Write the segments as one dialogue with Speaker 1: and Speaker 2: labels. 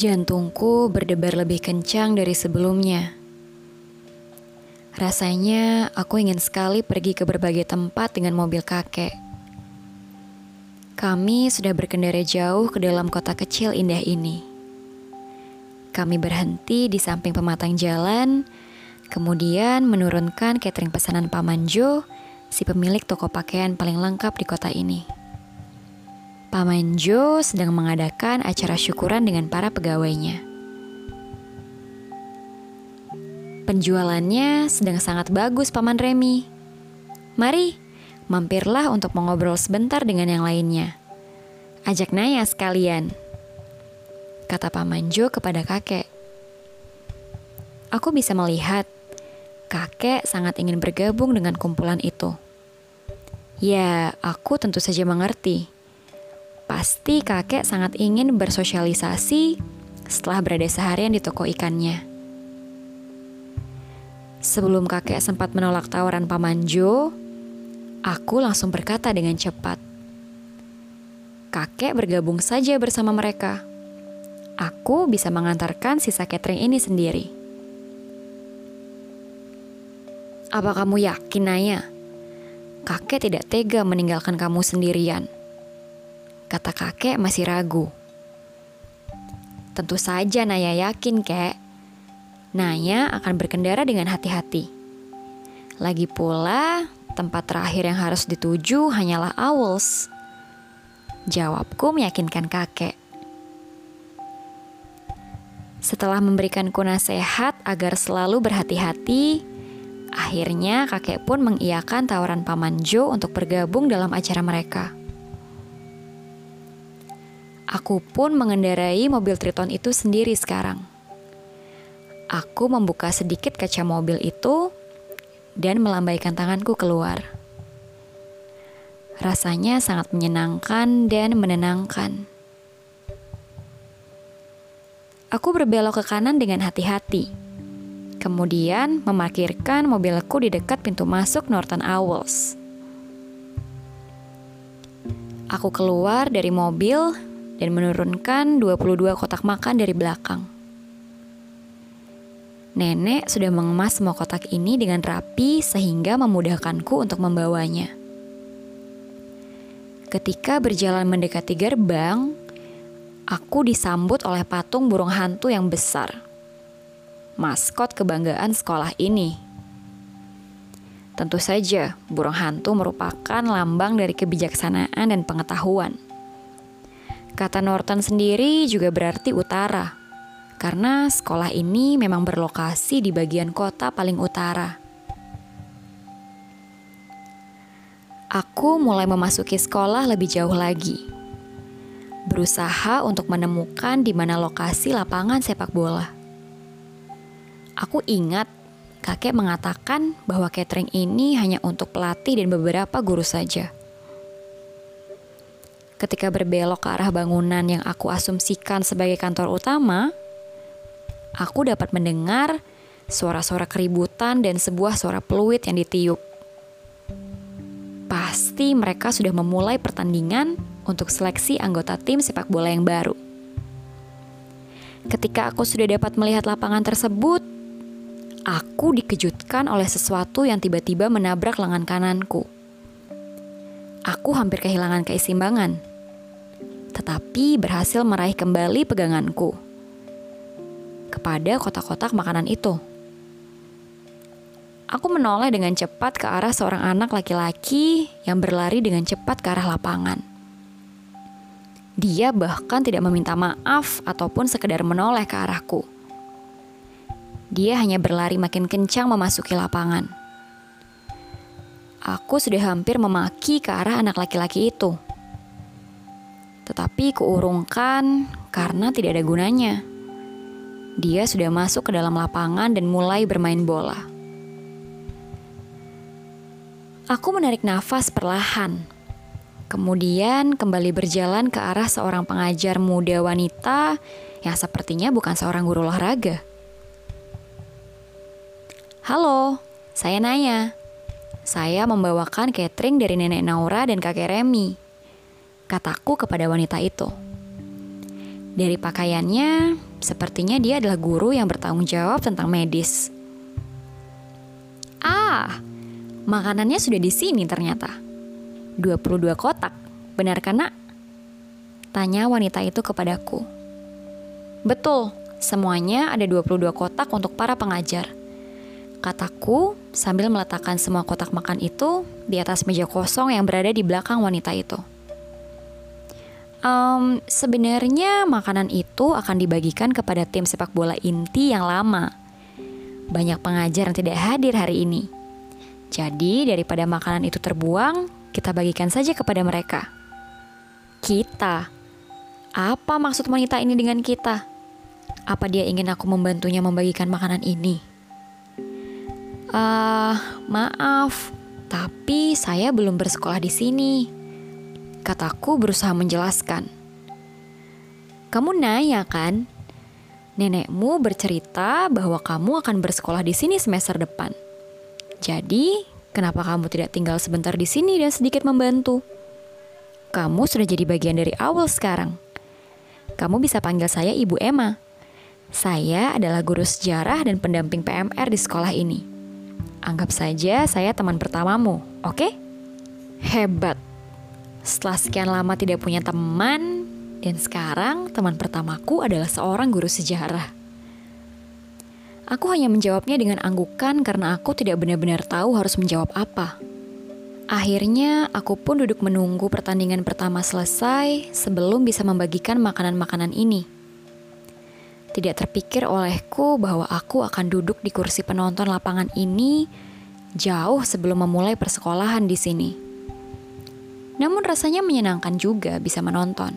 Speaker 1: Jantungku berdebar lebih kencang dari sebelumnya. Rasanya aku ingin sekali pergi ke berbagai tempat dengan mobil kakek. Kami sudah berkendara jauh ke dalam kota kecil indah ini. Kami berhenti di samping pematang jalan, kemudian menurunkan catering pesanan Paman Jo, si pemilik toko pakaian paling lengkap di kota ini. Paman Jo sedang mengadakan acara syukuran dengan para pegawainya. Penjualannya sedang sangat bagus, Paman Remi. Mari, mampirlah untuk mengobrol sebentar dengan yang lainnya. Ajak Naya sekalian, kata Paman Jo kepada kakek. Aku bisa melihat kakek sangat ingin bergabung dengan kumpulan itu. Ya, aku tentu saja mengerti Pasti kakek sangat ingin bersosialisasi setelah berada seharian di toko ikannya. Sebelum kakek sempat menolak tawaran Paman Jo, aku langsung berkata dengan cepat. Kakek bergabung saja bersama mereka. Aku bisa mengantarkan sisa catering ini sendiri. Apa kamu yakin, Naya? Kakek tidak tega meninggalkan kamu sendirian kata kakek masih ragu. Tentu saja Naya yakin, kek. Naya akan berkendara dengan hati-hati. Lagi pula, tempat terakhir yang harus dituju hanyalah Owls. Jawabku meyakinkan kakek. Setelah memberikanku nasihat agar selalu berhati-hati, akhirnya kakek pun mengiyakan tawaran Paman Jo untuk bergabung dalam acara mereka. Aku pun mengendarai mobil Triton itu sendiri sekarang. Aku membuka sedikit kaca mobil itu dan melambaikan tanganku keluar. Rasanya sangat menyenangkan dan menenangkan. Aku berbelok ke kanan dengan hati-hati. Kemudian memarkirkan mobilku di dekat pintu masuk Norton Owls. Aku keluar dari mobil dan menurunkan 22 kotak makan dari belakang. Nenek sudah mengemas semua kotak ini dengan rapi sehingga memudahkanku untuk membawanya. Ketika berjalan mendekati gerbang, aku disambut oleh patung burung hantu yang besar. Maskot kebanggaan sekolah ini. Tentu saja, burung hantu merupakan lambang dari kebijaksanaan dan pengetahuan. Kata Norton sendiri juga berarti utara, karena sekolah ini memang berlokasi di bagian kota paling utara. Aku mulai memasuki sekolah lebih jauh lagi. Berusaha untuk menemukan di mana lokasi lapangan sepak bola. Aku ingat kakek mengatakan bahwa catering ini hanya untuk pelatih dan beberapa guru saja. Ketika berbelok ke arah bangunan yang aku asumsikan sebagai kantor utama, aku dapat mendengar suara-suara keributan dan sebuah suara peluit yang ditiup. Pasti mereka sudah memulai pertandingan untuk seleksi anggota tim sepak bola yang baru. Ketika aku sudah dapat melihat lapangan tersebut, aku dikejutkan oleh sesuatu yang tiba-tiba menabrak lengan kananku. Aku hampir kehilangan keseimbangan tetapi berhasil meraih kembali peganganku kepada kotak-kotak makanan itu. Aku menoleh dengan cepat ke arah seorang anak laki-laki yang berlari dengan cepat ke arah lapangan. Dia bahkan tidak meminta maaf ataupun sekedar menoleh ke arahku. Dia hanya berlari makin kencang memasuki lapangan. Aku sudah hampir memaki ke arah anak laki-laki itu tetapi kuurungkan karena tidak ada gunanya. Dia sudah masuk ke dalam lapangan dan mulai bermain bola. Aku menarik nafas perlahan, kemudian kembali berjalan ke arah seorang pengajar muda wanita yang sepertinya bukan seorang guru olahraga. Halo, saya Naya. Saya membawakan catering dari nenek Naura dan kakek Remi kataku kepada wanita itu. Dari pakaiannya, Sepertinya dia adalah guru yang bertanggung jawab tentang medis. Ah, makanannya sudah di sini ternyata. 22 kotak, benar kan nak? Tanya wanita itu kepadaku. Betul, semuanya ada 22 kotak untuk para pengajar. Kataku sambil meletakkan semua kotak makan itu di atas meja kosong yang berada di belakang wanita itu. Um, sebenarnya makanan itu akan dibagikan kepada tim sepak bola inti yang lama. Banyak pengajar yang tidak hadir hari ini. Jadi daripada makanan itu terbuang, kita bagikan saja kepada mereka. Kita. Apa maksud wanita ini dengan kita? Apa dia ingin aku membantunya membagikan makanan ini? Uh, maaf, tapi saya belum bersekolah di sini kataku berusaha menjelaskan. Kamu nanya kan? Nenekmu bercerita bahwa kamu akan bersekolah di sini semester depan. Jadi, kenapa kamu tidak tinggal sebentar di sini dan sedikit membantu? Kamu sudah jadi bagian dari awal sekarang. Kamu bisa panggil saya Ibu Emma. Saya adalah guru sejarah dan pendamping PMR di sekolah ini. Anggap saja saya teman pertamamu, oke? Okay? Hebat. Setelah sekian lama tidak punya teman, dan sekarang teman pertamaku adalah seorang guru sejarah. Aku hanya menjawabnya dengan anggukan karena aku tidak benar-benar tahu harus menjawab apa. Akhirnya, aku pun duduk menunggu pertandingan pertama selesai sebelum bisa membagikan makanan-makanan ini. Tidak terpikir olehku bahwa aku akan duduk di kursi penonton lapangan ini jauh sebelum memulai persekolahan di sini. Namun rasanya menyenangkan juga bisa menonton.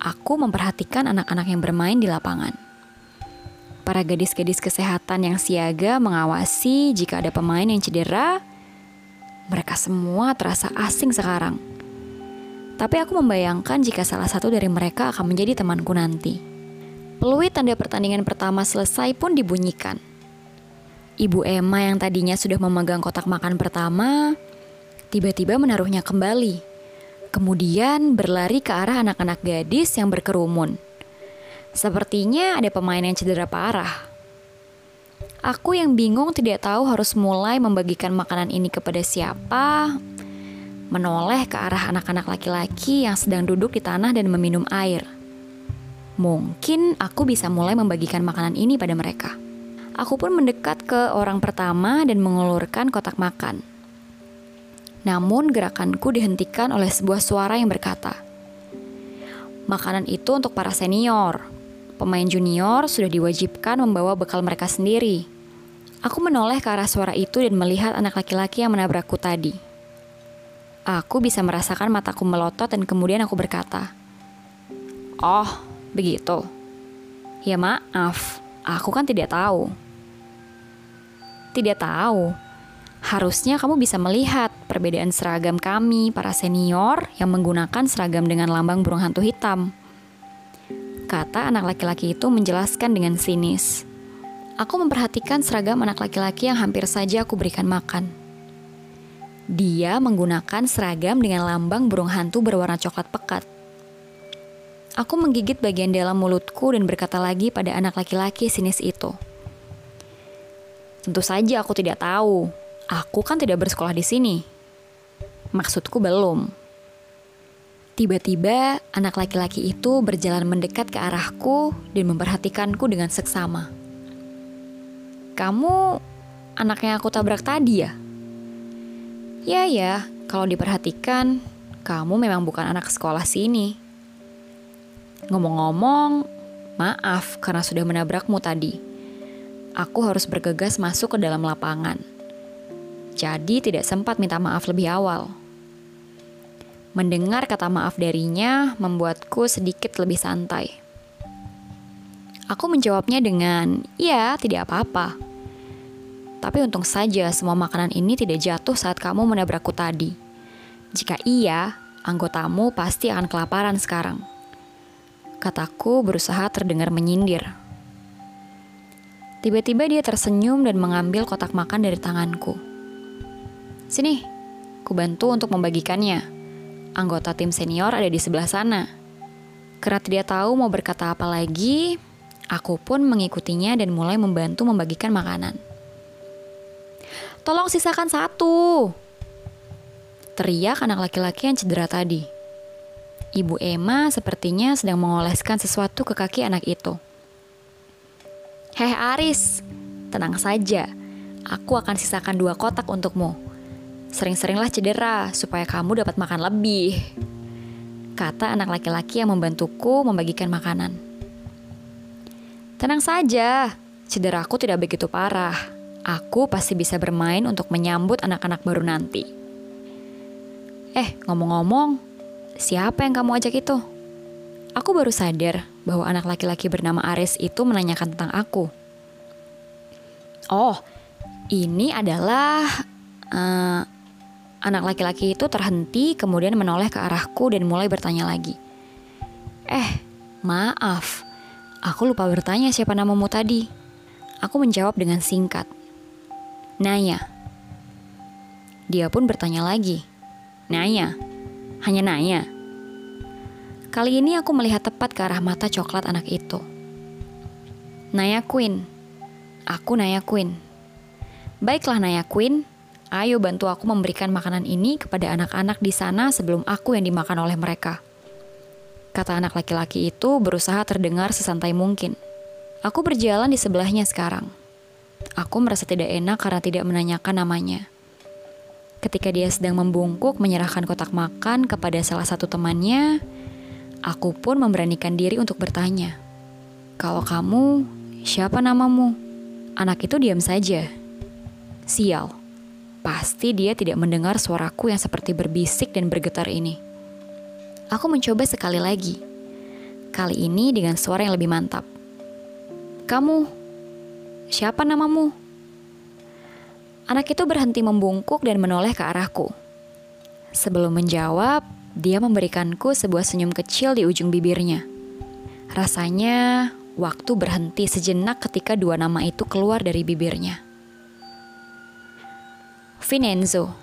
Speaker 1: Aku memperhatikan anak-anak yang bermain di lapangan. Para gadis-gadis kesehatan yang siaga mengawasi jika ada pemain yang cedera. Mereka semua terasa asing sekarang. Tapi aku membayangkan jika salah satu dari mereka akan menjadi temanku nanti. Peluit tanda pertandingan pertama selesai pun dibunyikan. Ibu Emma yang tadinya sudah memegang kotak makan pertama, tiba-tiba menaruhnya kembali. Kemudian berlari ke arah anak-anak gadis yang berkerumun. Sepertinya ada pemain yang cedera parah. Aku yang bingung tidak tahu harus mulai membagikan makanan ini kepada siapa. Menoleh ke arah anak-anak laki-laki yang sedang duduk di tanah dan meminum air. Mungkin aku bisa mulai membagikan makanan ini pada mereka. Aku pun mendekat ke orang pertama dan mengulurkan kotak makan. Namun gerakanku dihentikan oleh sebuah suara yang berkata, Makanan itu untuk para senior. Pemain junior sudah diwajibkan membawa bekal mereka sendiri. Aku menoleh ke arah suara itu dan melihat anak laki-laki yang menabrakku tadi. Aku bisa merasakan mataku melotot dan kemudian aku berkata, Oh, begitu. Ya maaf, aku kan tidak tahu. Tidak tahu. Harusnya kamu bisa melihat perbedaan seragam kami, para senior, yang menggunakan seragam dengan lambang burung hantu hitam. Kata anak laki-laki itu menjelaskan dengan sinis. Aku memperhatikan seragam anak laki-laki yang hampir saja aku berikan makan. Dia menggunakan seragam dengan lambang burung hantu berwarna coklat pekat. Aku menggigit bagian dalam mulutku dan berkata lagi pada anak laki-laki sinis itu. Tentu saja aku tidak tahu, Aku kan tidak bersekolah di sini. Maksudku belum. Tiba-tiba anak laki-laki itu berjalan mendekat ke arahku dan memperhatikanku dengan seksama. Kamu anaknya aku tabrak tadi ya? Ya ya, kalau diperhatikan, kamu memang bukan anak sekolah sini. Ngomong-ngomong, maaf karena sudah menabrakmu tadi. Aku harus bergegas masuk ke dalam lapangan jadi tidak sempat minta maaf lebih awal. Mendengar kata maaf darinya membuatku sedikit lebih santai. Aku menjawabnya dengan, "Ya, tidak apa-apa." Tapi untung saja semua makanan ini tidak jatuh saat kamu menabrakku tadi. Jika iya, anggotamu pasti akan kelaparan sekarang. Kataku berusaha terdengar menyindir. Tiba-tiba dia tersenyum dan mengambil kotak makan dari tanganku. Sini, ku bantu untuk membagikannya. Anggota tim senior ada di sebelah sana. Karena tidak tahu mau berkata apa lagi, aku pun mengikutinya dan mulai membantu membagikan makanan. Tolong sisakan satu. Teriak anak laki-laki yang cedera tadi. Ibu Emma sepertinya sedang mengoleskan sesuatu ke kaki anak itu. Heh Aris, tenang saja. Aku akan sisakan dua kotak untukmu. Sering-seringlah cedera supaya kamu dapat makan lebih. Kata anak laki-laki yang membantuku membagikan makanan. Tenang saja, cederaku tidak begitu parah aku pasti bisa bermain untuk menyambut anak-anak baru nanti. Eh, ngomong-ngomong, siapa yang kamu ajak itu? Aku baru sadar bahwa anak laki-laki bernama Aris itu menanyakan tentang aku. Oh, ini adalah uh, anak laki-laki itu terhenti kemudian menoleh ke arahku dan mulai bertanya lagi. Eh, maaf, aku lupa bertanya siapa namamu tadi. Aku menjawab dengan singkat. Naya. Dia pun bertanya lagi. Naya? Hanya Naya? Kali ini aku melihat tepat ke arah mata coklat anak itu. Naya Queen. Aku Naya Queen. Baiklah Naya Queen, ayo bantu aku memberikan makanan ini kepada anak-anak di sana sebelum aku yang dimakan oleh mereka. Kata anak laki-laki itu berusaha terdengar sesantai mungkin. Aku berjalan di sebelahnya sekarang. Aku merasa tidak enak karena tidak menanyakan namanya. Ketika dia sedang membungkuk menyerahkan kotak makan kepada salah satu temannya, aku pun memberanikan diri untuk bertanya. Kalau kamu, siapa namamu? Anak itu diam saja. Sial, pasti dia tidak mendengar suaraku yang seperti berbisik dan bergetar ini. Aku mencoba sekali lagi. Kali ini dengan suara yang lebih mantap. Kamu, Siapa namamu? Anak itu berhenti membungkuk dan menoleh ke arahku. Sebelum menjawab, dia memberikanku sebuah senyum kecil di ujung bibirnya. Rasanya waktu berhenti sejenak ketika dua nama itu keluar dari bibirnya. Finanzo.